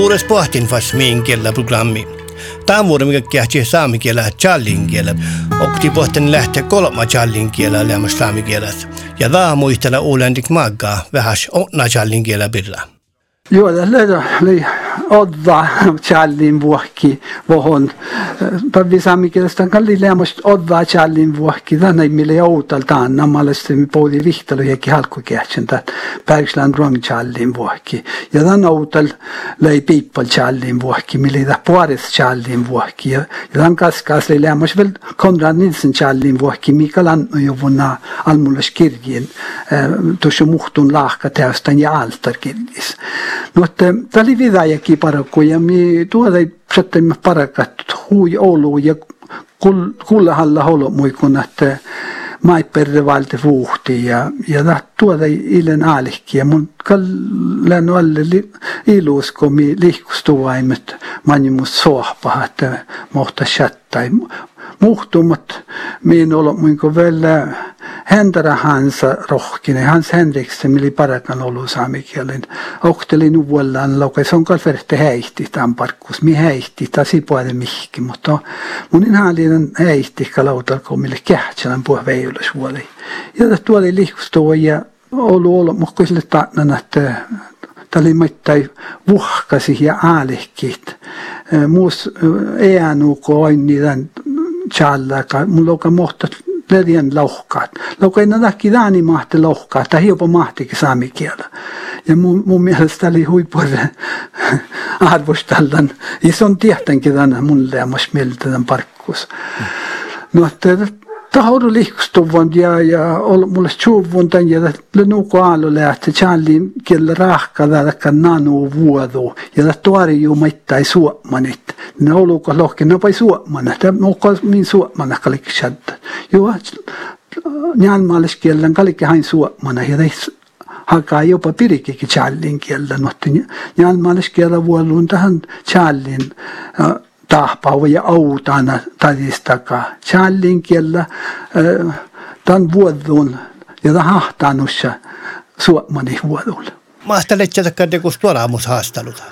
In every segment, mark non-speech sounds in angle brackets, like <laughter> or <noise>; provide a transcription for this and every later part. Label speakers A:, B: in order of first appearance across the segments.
A: Puures pohtin fas mihin kielellä programmi. Vuoden mikä saami kielellä challin kielellä. Okti pohtin lähteä kolma challin kielellä lämmäs kielellä. Ja tämä muistella uulendik maggaa vähäs onna challin kielellä birra.
B: Joo, tässä odda <laughs> challin vuokki vohon. Pävi saamikielestä kalli leamost odda challin vuokki. Tänne mille joutal taan nammalesti mi poudi vihtalo jeki halku kehtsen tät Bergsland rong challin vuokki. Ja tänne outal lei piippal challin vuokki, mille tä puoris challin vuokki. Ja tämän kaskas lei leamos vel Konrad Nilsen challin vuokki, lan jo vuonna almullas kirjin. Tuossa muhtun lahka teostan ja altar kirjis. Mutta tämä oli vidäjäkin paraku ja mi tuoda sitten parakat hui olu ja kulla halla holo muikun että mai perre valti vuhti ja ja da tuoda ilen aalihki ja mun kallan alle ilus komi lihkustuvaimet manjimus sohpa että mohta chattai. Muhtumat min olo muinko vielä händara hansa rohkine. Hans Henriksen mili parakan olu saamikielen okteli nuvuollaan laukai se on kalferte häihti tämän parkkus mi häihti tasi puolelle mihki mutta mun inhaalinen häihti kalautalko mille kähtsänän puhe veijulus vuoli ja tuoli lihkustua ja olu olo muhkoisille taannan että tali mittai vuhkasi ja aalihkit muus eänuko aini niiden challaka mulla on mohta ledien lohkaat. Lauka ei näki dani mahti lohkaat, tai jopa mahtikin saami kielä. Ja mun, mun mielestä oli huippuinen <laughs> arvostallan. Ja se on tietenkin tänä mun leamas mieltä tämän parkkus. No, että tahdoin liikustuvun ja, ja ol, mulle tjuvun tän ja lenuko aalu lähti. Tjalli kiellä rahka täälläkä nanu vuodu. Ja tätä tuori ju maittai suomanit. Ne oluko lohki, ne pai suomana, tämä on min suomana kalik shadda. Joo, njalmaalis kielen kalik hain suomana. Ja hakaa jopa pirikikin tjallin kielen, mutta njalmaalis kielen vuoluun tähän tjallin tahpau ja autana tadistaka. Challin kiellä tan vuodun ja ta hahtanussa suomani vuodulla.
A: Mahtalet jätäkään tekus tuoraamus haastelut?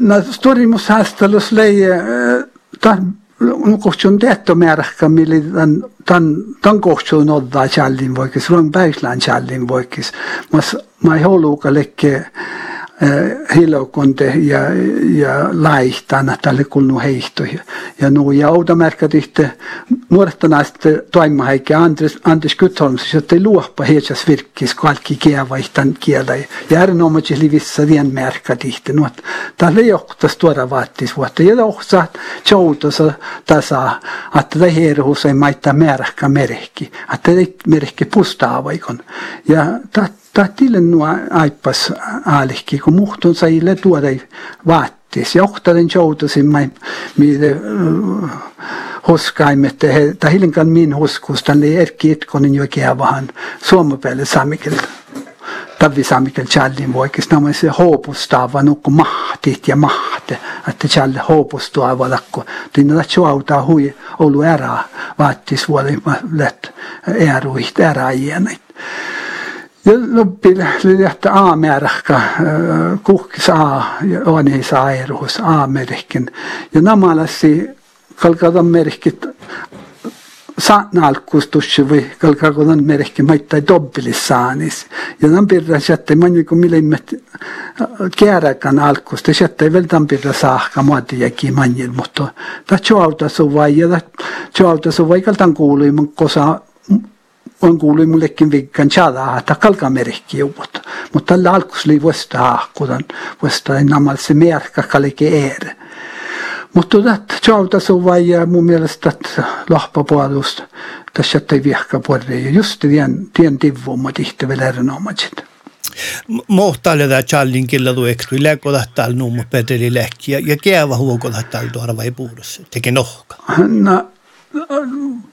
B: No tuoraamus haastelus lei tan kohtuun tehty määräkkä, millä tämän, tämän, tämän kohtuun oddaa challin voikis, ruon päislään challin voikis. Mä ei haluuka lekkee Eh, helikkonde ja, ja laihta anna talle kulnu heihtoja. Ja nuu ja automärkadihte nuortanaista toimahaike Andres, Andres Kytholmsis, jotta ei luoppa heitsas virkkis, kun alki kielvaihtan kielä. Ja äärinomaisis livissa rien märkadihte. No, talle ei johtas tuoda vaatis vuotta. Ja johtaa joutosa tasaa, että tämä hieruus ei maittaa määrähkä merkki. Että ei merkki pustaa vaikon. Ja tahti tahtille nuo aipas aalihki, kun muhtun saille tuoda vaattis. Johtaren joutasin mai, mitä hoskaimet, tai hilinkan min hoskus, tänne erkki etkonen jo kevahan suomapäille saamikelta. Tavi saamikel challin voikis nämä se hoopustava nukku mahtit ja mahte, että challe hoopustava lakko. Tinna lähtö autaa hui olu ära vaattis vuoden läht eruiht ära ienait. Ja loppil lähtä A-määräkkä, kuhkis A, on ei saa eruus A-merkin. Ja namalasi kalkadan merkit saanalkustus või kalkadan merkki maittai dobbilissaanis. Ja tämän pirra jätte mani kun millimmet kääräkän alkus, te jätte vielä tämän pirra saakka muoti jäki manjil, mutta ta tjoauta suvai ja ta tjoauta suvai kaltan kuului mun kosa on kuului mullekin vikkan chada että kalkamerkki juut. Mutta tällä alkus oli vuosta haakkudan, vuosta ennamal se merkka kalike er. Mutta tätä chauta se vai mun mielestä lahpapuolusta tässä ei vihka. Ja just tien, tien tivvumma tihti vielä erinomaisesti.
A: Mohtalle tämä challin killa tu ekstui läkoda tal numma pedeli läkki ja kieva huokoda tal tuoda vai puudossa. Teke nohka.
B: No,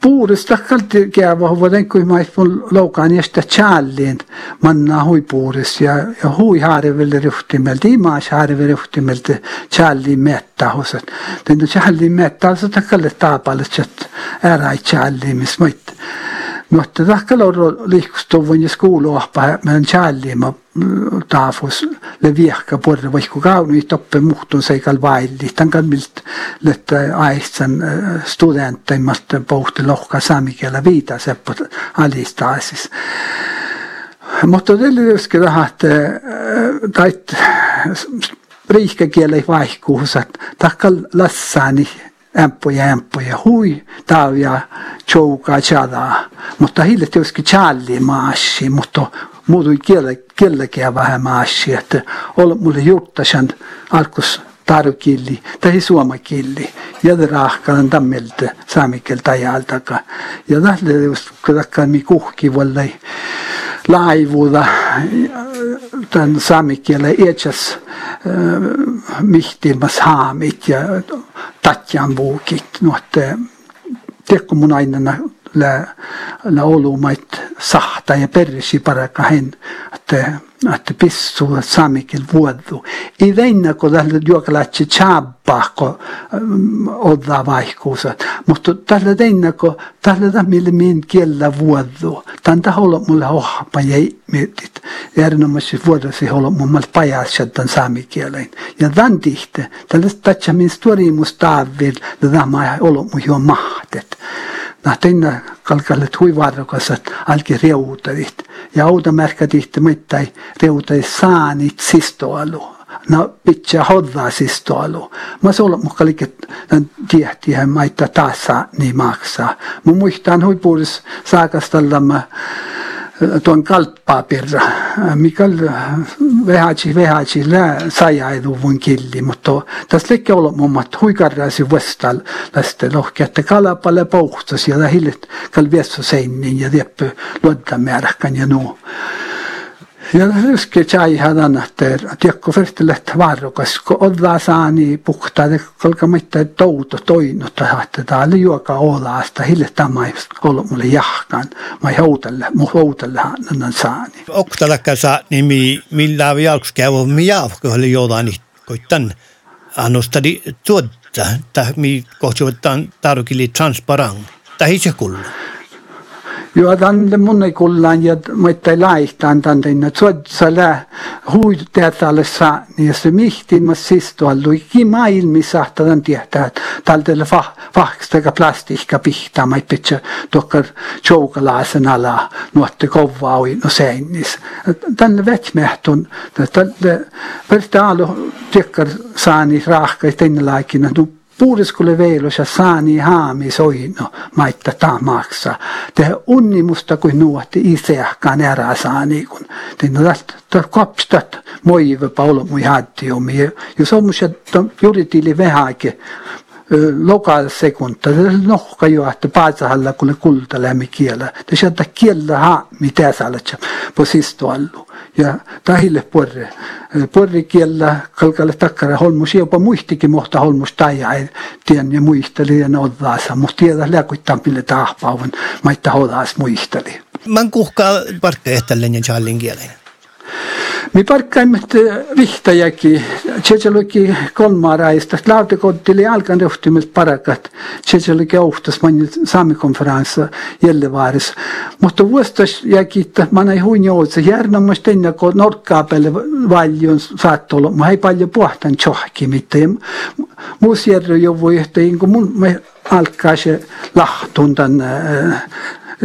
B: puurista kalti käyvä vuoden kuin mä mun loukaan jästä challin manna hui puuris ja ja hui harvelle ryhtimeltä imas harvelle ryhtimeltä challin metta hosat den challin metta så ta kalle tapalle chat ära challin mis Nuotteta che loro liikkustu võin skuulu ahpa meidän tjällima taafus le viehka puolella vaikku kaunu ei toppe muhtun seikal vailli. Tän kan milt lette äh, aistsan äh, studentteimmat äh, pohti lohka saamikielä viita seppo alista siis. Mutta tietysti tahat, tait riikkakielä vaihkuusat, takkal lassaani ämppuja ämppuja hui taavia chouka chada mutta hille tietysti challi maassi mutta muutu kielle kielläkään vähän maassi että olla mulle juttasan alkus tarukilli tai suomakilli. Ja rahkalan tammelta saamikelta ajaltaka. Ja tälle just kun mi kuhki vollai laivuuda tämän saamikielen iätsäs mihtilmas haamit ja tatjan buukit. No, että tiedätkö mun aina la, la olumait sahta ja persi paraka hen, että että pissu saamikil vuodu. I veinä, kun tällä juokalatsi tjabba, kun odda vaihkuusa. Mutta tällä teinä, kun tällä tämmöille min kiellä vuodu. Tämän taholla mulle ohpa jäi mietit. Erinomaisesti vuodosi olla mun mal pajassa tämän saamikielen. Ja tämän tihte, tällä tatsa min storimus taavil, tämä ollut noh, teine kalkaleet huivarukasat alki reutadit. Ja auta märkadihti mittai reutadit saanit sistoalu. No, pitää hoddaa sistoalu. Mä se olla mukaan tiehtihän maita taas saa niin maksaa. Mä muistan huipuudessa saakastallamme tuon kalppapirra, mikä vähäksi vähäksi lää sajaiduvun killi, mutta tässä leikki olla mummat huikarraasi vestal tästä lohkeatte kalapalle pouhtas ja hillit kalviessa seinin ja tieppö luodda määräkän ja nuu. Ja ryske chai hadan että tiekko fertillet varrokas ko odla saani puhta de kolka mitta touto toino ta että ta oli juoka olaasta hille tamai kolo mulle jahkan mai houtelle mu houtelle nan saani.
A: Oktalakka sa nimi millä vialks käy mi jaavko oli jodani koittan annostadi tuotta ta mi kohtuutan tarukili transparent ta hitse kullu
B: ja dann mun ei kullan ja mitte laihtan tämän tänne sotsale äh, huiteatalle saa niin se mihti mä siis tuolla ikki maailmissa tämän tietää että tällä vah vahkstega plastikka pihta mä pitää tokka joukalaisen ala nuotte kovaa oi no seinnis tänne vetmehtun tälle pertaalu tekkar saani rahka tänne laikina noh, tup veilos ja saani haami soino maitta taa maksa. Te unnimusta kuin nuotti iseäkään erää saani kun. Te no tästä kopstat moive paulo mui haddiumi. Ja sommus että juuri tili vähäkin lokal sekunta. Det ju att paasa halla kulle kulta lämmi kielä. Det sieltä kielä ha mitä saalat på sisto allu. Ja tahille porre. Porre kielä kalkalle takkara holmus jopa muistikin mohta holmus taija tien ja muisteli ja oddaasa. Mutta tiedä lääkuittaan pille tahpaavan maitta hodaas muisteli.
A: Man kuhkaa parkka ehtälleen ja challin kielen.
B: Mi parkkaimet vihtajaki, tšetšeluki kolmaraist, laudekotile jalganjuhtimist parakat, tšetšeluki ohtas mõni saami konverents jälle vaaris. Mutta vuostas jäki, ma näin huini otsa, järgnumast enne kui nurka peale valju on saattu olla, ma ei palju puhtan tšohki mitte. Muus järju ju või tein, kui mul alkaa se lahtuntan äh,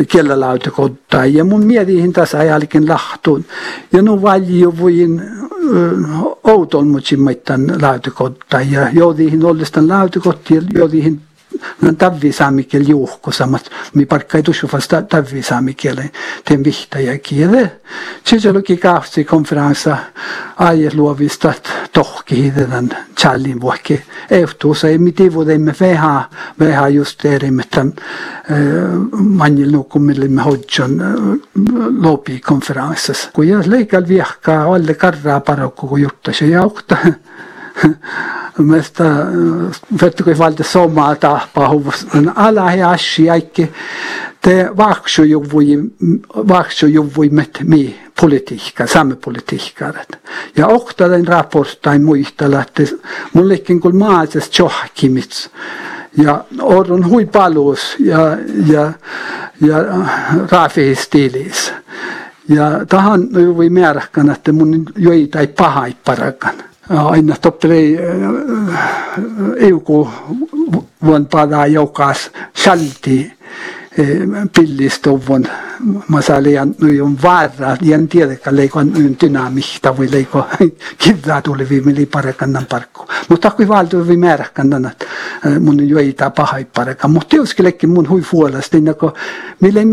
B: kielelautakotta. Ja mun mietin tässä ajallikin lahtuun. Ja no valju voin outol mutsimmaittan lautakotta. Ja joudihin ollestan lautakotti tarvii saami keel juhkusamat, mi palka ei tusu vast tarvii saami keele, teen vihtaja kiele. Siis olikin kahtsi konferanssa aies luovista tohki hiidelän tjallin vuokki. Ehtuus ei miti vuodemme veha, veha just erimmettä manjil nukumille me hodjon loopi konferanssas. Kun jos leikal vihkaa, olle karraa parokku kun juttas ja johtaa. <laughs> mesta vettukoi valta somaa tahpaa huvustan ala he ashi aikki te vakshu juvui vakshu juvui met mi politiikka, samepolitiikka. Ja okta den rapportain muistella, että mullekin kun maases johkimits ja orron hui palus ja, ja, ja raafihistiilis. Ja tahan juuri määräkään, että mun joi tai pahai parakan. Aina toppelei euku vuon padaa joukas salti pillistuvun masalian on varra jan tiedäkään leikon dynamikta voi leiko <laughs> kivää tuli viimeli parekannan parkku. Mutta kui valtu vi määräkannan mun jo ei tää pahai parekan mutta jos kellekin mun hui fuolasta niin kun millä ei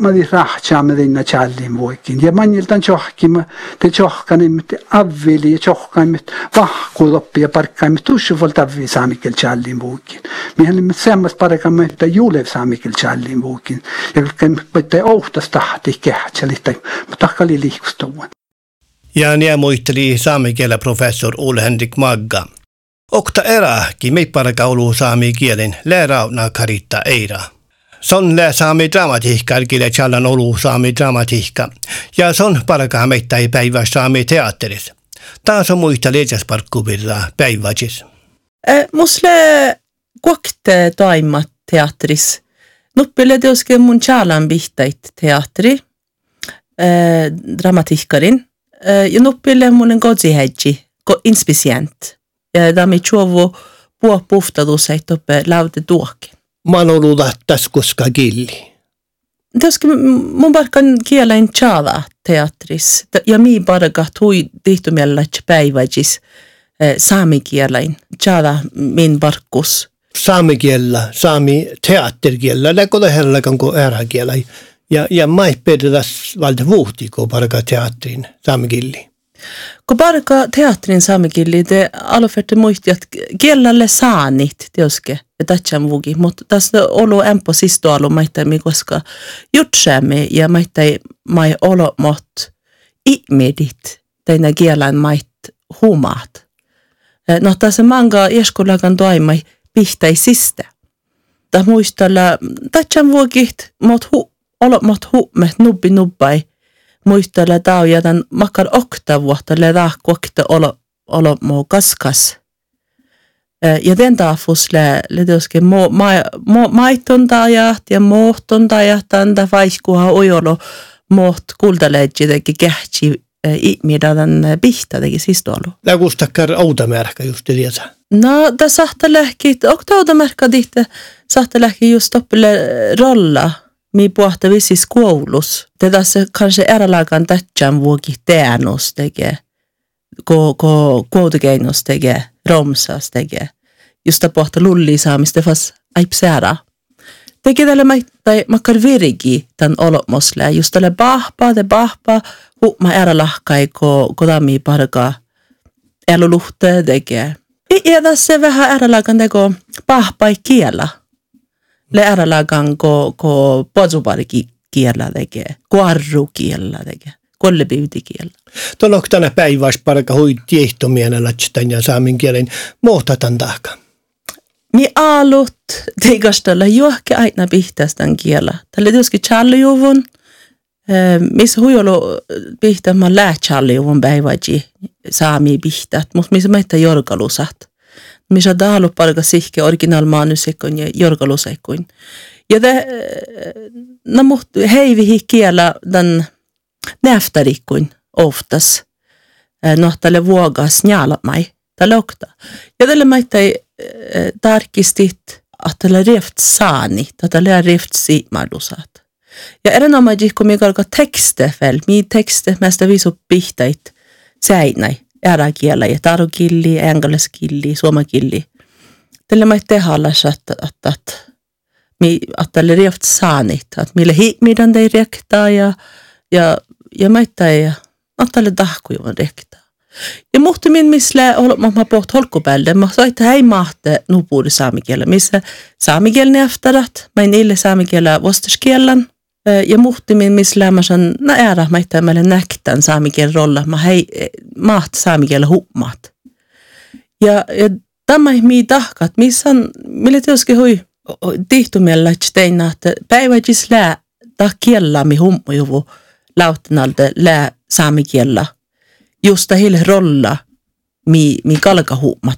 B: mä di dinna challin voikin. Ja maniltan chohkima te chohkanim te avvili chohkaim vahku loppi ja parkkaim tussu vol tavvi saamikel challin voikin. Mihän me semmas parekan me te julev saamikel challin voikin. Ja kem te ohtas tahti kehtseli mutta liikustuvan
A: ja ne muisteli saamikielä professor Ole Henrik Magga. Okta erähki me paraka olu saami kielen karitta eira. Se on saami dramatiikka, kille challan olu saami dramatiikka, ja se on parakaan mettäi päivä saami teatteris. Taas on muista liitsasparkkuvilla päiväjis.
C: Äh, musle kuokte toimat teatteris. Nuppele teoske mun challan bihtäit teatteri, äh, dramatiikkarin. Äh, ja nuppele munen kodzihedji, ko inspisient. Ja da mi chuovu puo puhtaduseit oppe laude tuokin.
A: Manoluda koska gilli.
C: Teoske mun barkan kielen chala teatris. Ja mi barga tui tihtumiellä päiväjis saami kielen chala min barkus.
A: Saami kielellä, saami teatterkielellä, läkö herra kanko äräkielä. Ja, ja mai pedetäs valta vuhti, kun barga teatrin
C: Kun barga teatrin saami gilli, te aluferte muisti, että kielelle saanit teoske tätsän vugi, mutta tässä olo empo sisto alu maittai koska jutsäämme ja maittai mai olo mot ihmedit teina kielän mait humaat. No tässä manga ieskulakan toimai pihtai sistä. Ta muistella tätsän vugit mot hu, olo mot me nubbi nubbai muistella tau ja tämän makar okta vuotta le rahkuokta olo olo mo kaskas. Ja den taafus le, le teoske mo, ma, mo, maittontajat ja mohtontajat anda vaiskuha ojolo moht kuldaleedji tegi kähtsi ihmida den pihta tegi siis tuolu.
A: Lägustakkar automärkä just tiedä.
C: No, ta sahta lähki, okta automärkä tihti sahta lähki just toppille rolla, mi puhta vissis koulus. Te tässä kanske eralagan tätsän vuoki teänus tekee, ko, ko, tekee romsas tekee. Just pohta lulli saamista fas aipsäära. Teki tälle tai makkar virgi tämän olomosle. Just tälle bahpa, te bahpa, huuma ära lahkai, ko kodami parka eluluhte tekee. Ja tässä vähän äralagan teko bahpai kiela. Le äralagan ko, ko pozuparki kiela tekee, ko arru kiela tekee kollebiuti kielä.
A: Tuolla tänä päivässä parka hui tiehtomienä latsitan ja saamen kielen muhtatan tahka.
C: Mi alut teigastella juohke aina pihtästän kielä. Tällä tietysti challijuvun, missä huijolu pihtä mä lää challijuvun päiväji saami pihtät, mutta missä meitä jorgalusat. Missä daalu parka sihke original manusekon ja jorgalusekon. Ja te, no muht heivihi kielä tämän näftarikkuin oftas. No, tälle vuogas njala mai, tälle okta. Ja tälle maittai tarkistit, että tälle rieft saani, tälle rieft siimadusat. Ja erinomaisesti, kun minä alkaa tekste fel, mi tekste mästä visu pihtait säinäi, äräkielä ja tarukilli, englanniskilli, suomakilli. Tälle maittai hallas, että, että, että, että tälle rieft saanit, että mille hiikmidan tei rektaa ja, ja ja maittai ja ottalle tahkujuvan rektaa. Ja muhti min misle mä poht holkupäälle, mä soitte hei mahte nupuuri saamikielä, missä saamikielni efterat, mä en ille saamikielä vostaskielän. Ja muhti min misle mä san na ära maittai meille näktän saamikielä rolla, mä hei maht saamikielä huumaat. Ja, ja tämä mi tahkat, missä on, mille teoski hui tihtumiellä, tein, että päiväjis lää tahkiellä mi hummujuvu lautinalde lää saamikielä justa heille rolla mi, mi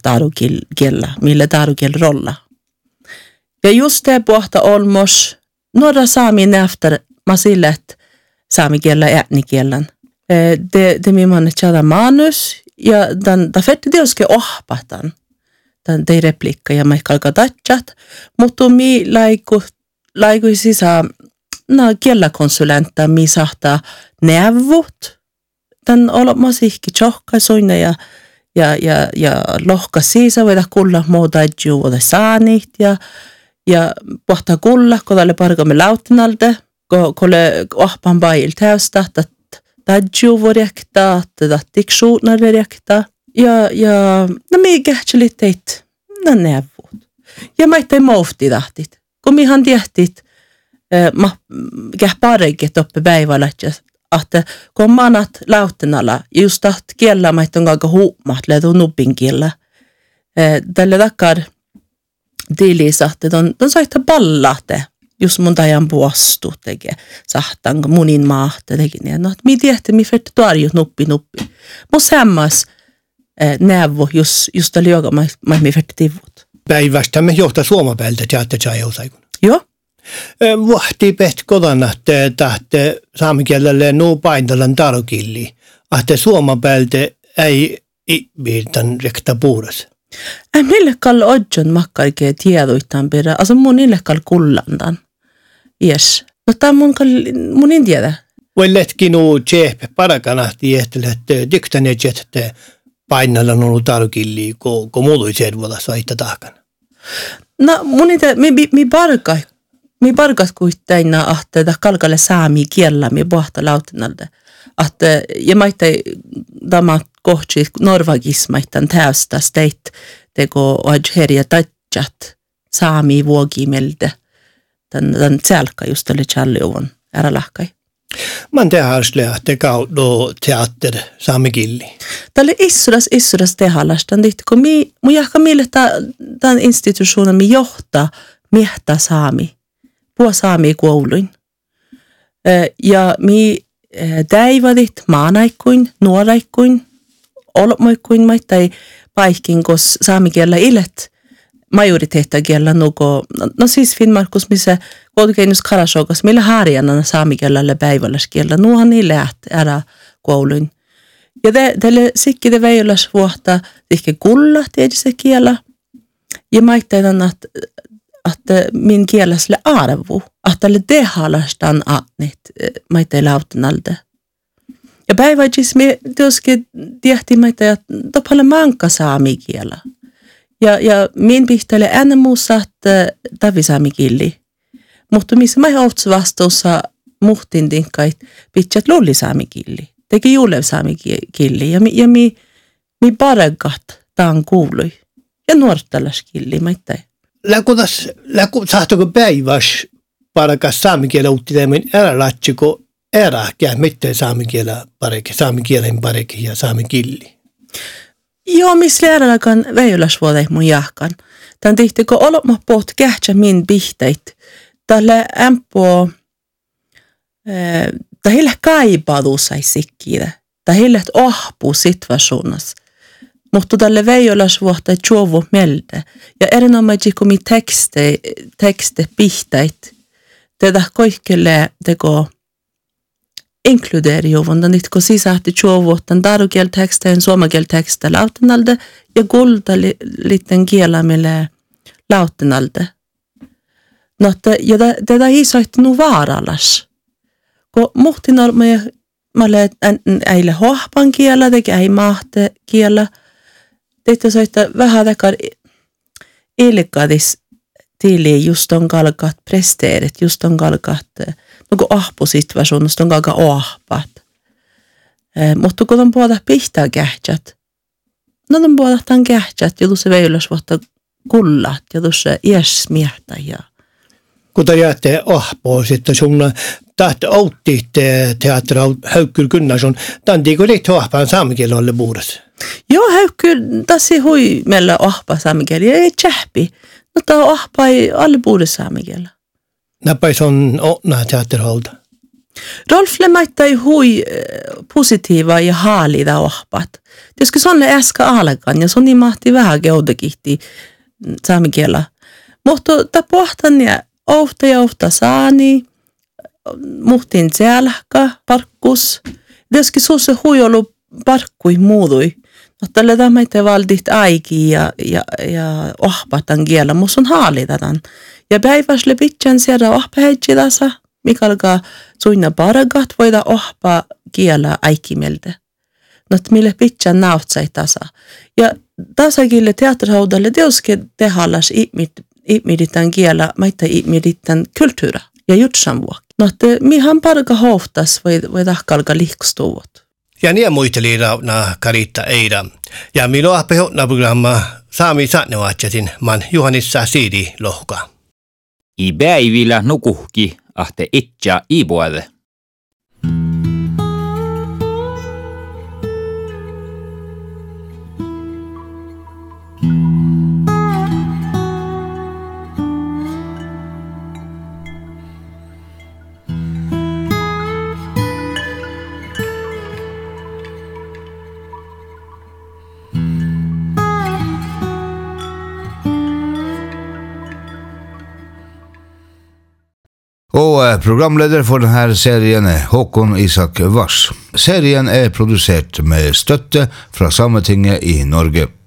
C: taru kielä, mille taru kielä rolla. Ja just det pohta olmos, nuora saami näftar masillet saamikielä äänikielän. Det, det min man tjada manus, ja dan, da fette dioske ohpatan. Dan de replikka ja mai kalka tatchat, mutta mi laiku, laiku sisa na kielläkonsulenta mi sahtaa neuvot. Dan olema sihki tjohka soina ja ja, ja, ja lohka siisa voida kulla muuta juoda saanit ja ja pohtaa kulla, kun tälle parkamme lautinalta, kun kolle ohpan bail täystä, että tadju vorjekta, että tiksuutna vorjekta. Ja, ja no mi kähtseli teit, no neuvot. Ja mä ettei mofti tahtit. Kun mihan tiehtit, ma käh pareikki toppe päivällä, että kun manat lautinalla, just taht kiellä mä ettei aika huumat, ledu nuppin kiellä. Tälle takkar, tilisahte, on, on saita pallahte, jos mun tajan puostu tekee, sahtan munin maahte teki, no, mi tiehti, mi fett tuarjut nuppi nuppi. Mun sammas eh, neuvo, jos, just oli joka, mä, mä mi fett tivut.
A: Päivästä me johtaa suomapäältä teatte tjaiusaikun.
C: Joo.
A: Vahti pehti kodana, että tahte saamikielelle nuu paintalan tarokilli, että suomapäältä ei viirtan rekta puuras.
C: Äh, mille kall odjon makkarke tiedoitan perä. Alltså mun ille kall kullandan. Yes. No tää mun kall, mun en tiedä.
A: Voi letki nuu tsehpe parakana tiehtele, että dyktäne jette painalla nuu tarkilli, kun ko muutui servolla saita tahkan.
C: No mun ite, mi, mi, mi barka, mi barkat kuitenna, että kalkalle saami kiellä mi pohta lautinalta. Että, ja maitte tämä kohti norvagismaittan täystä steit teko herja tatjat saami vuogimelde. Tän, tän tselka just oli challiuvon ära lahkai.
A: Man tehasle te kaudo teater saamikilli.
C: Tälle issuras issuras tehalastan dit kun mi mu jahka mille tämän institutionen mi johtaa miehtä saami. Puo saami kouluin. Ja mi täivadit maanaikkuin, nuoraikkuin, olmoikkuin maittai paikkin, kos saamikielä ilet majoriteettakielä nuko, no, no siis Finnmarkus, missä koulukeinus karasokas, millä harjana saamikielä päivälläskielä, nuuhan niin läht ära kouluin. Ja te, teille sikki te väijöläs vuotta, tihke kulla tietysti kielä, ja maittaitan, että että min kielesle arvu, että le dehalastan atnit maittai lautinalde. Ja päiväjis me tietysti tiehti maita, että topale manka saami kielä. Ja, ja min pihtele ennen muussa, että tavi saami kieli. Mutta missä mä ohtsu vastuussa muhtin tinkkait, pitchat lulli saami kieli. Teki juulev saami kieli. Ja, mi, ja mi, mi paregat taan kuului. Ja nuortalas kieli maittai
A: läkutas, läku, sahtoko päiväs parakas saamikielä utti tämän älä älä kää mitään saamikielä pareke, saamikielen pareke ja saamikilli.
C: Joo, missä läärälläkään väijöläsvuote mun jahkan. Tän tihti, kun olemme poht kähtsä min pihteit, tälle ämpoo, tai heille kaipadu sai sikkiä, tai heille ohpuu situationassa mutta tälle veijolas vuotta juovu melde. Ja erinomaisesti kun mi tekste, tekste pihtäit, tätä kaikille teko inkludeeri juvun, dan itko sisähti juovuotan darukiel teksteen, suomakiel tekste lautenalde ja gulda li, liten kielamille lautenalde. No, ja tätä isoitti nu vaaralas. Kun muhtin olemme, mä olen äille hohpan kielä, teki ei mahte kielä, Teitä soittaa vähän takar ilkadis tili just on kalkat presteerit, just on kalkat nuku ahpusituationista on kalka ahpat. Eh, mutta kun on puhuta pihtaa kähtsät, no on puhuta tämän kähtsät ja tuossa veilös vuotta kullat ja tuossa iäs ja
A: kun te jäätte ahpoa sitten sun tahti outti teatteri Haukkyl Gunnarsson, tämän tiikko liittyy ahpaan saamikielelle puhdassa.
C: Joo, Haukkyl tassi hui meillä ahpa saamikieli, ei tjähpi. No tämä ahpa ei alle puhdassa saamikielellä.
A: Näppäis on onna teatterholta.
C: Rolf ei hui eh, positiiva ja haalida ahpat. Tietysti se on äsken alkan ja se on niin mahti vähän geodekihti saamikielellä. Mutta ta pohtan ja ofta ja ofta saani, muhtin selkä, parkkus. Tietysti suussa huijolu parkkui muudui. Mutta tällä meitä valdit aiki ja, ja, ja ohpatan kielä, mutta on haalitaan. Ja päiväsle pitchan sieltä ohpaheitsi tässä, mikä alkaa suinna paragat voida ohpa kielä aikimeltä. No, mille pitchan nautsai tasa. Ja tasakille teatterhaudalle tietysti tehallas ihmiditän kielä, maita ihmiditän kulttuura ja jutsan vuokki. No, että mihan parka hohtas voi, voi tahkalka liikstuvat.
A: Ja niin muisteli rauna Karita Eida. Ja minua pehotna programma saami sannevaatjatin man Juhanissa Siidi lohka.
D: I päivillä nukuhki ahte itja iipuade.
E: Programleder for denne serien er Håkon Isak Wars. Serien er produsert med støtte fra Sametinget i Norge.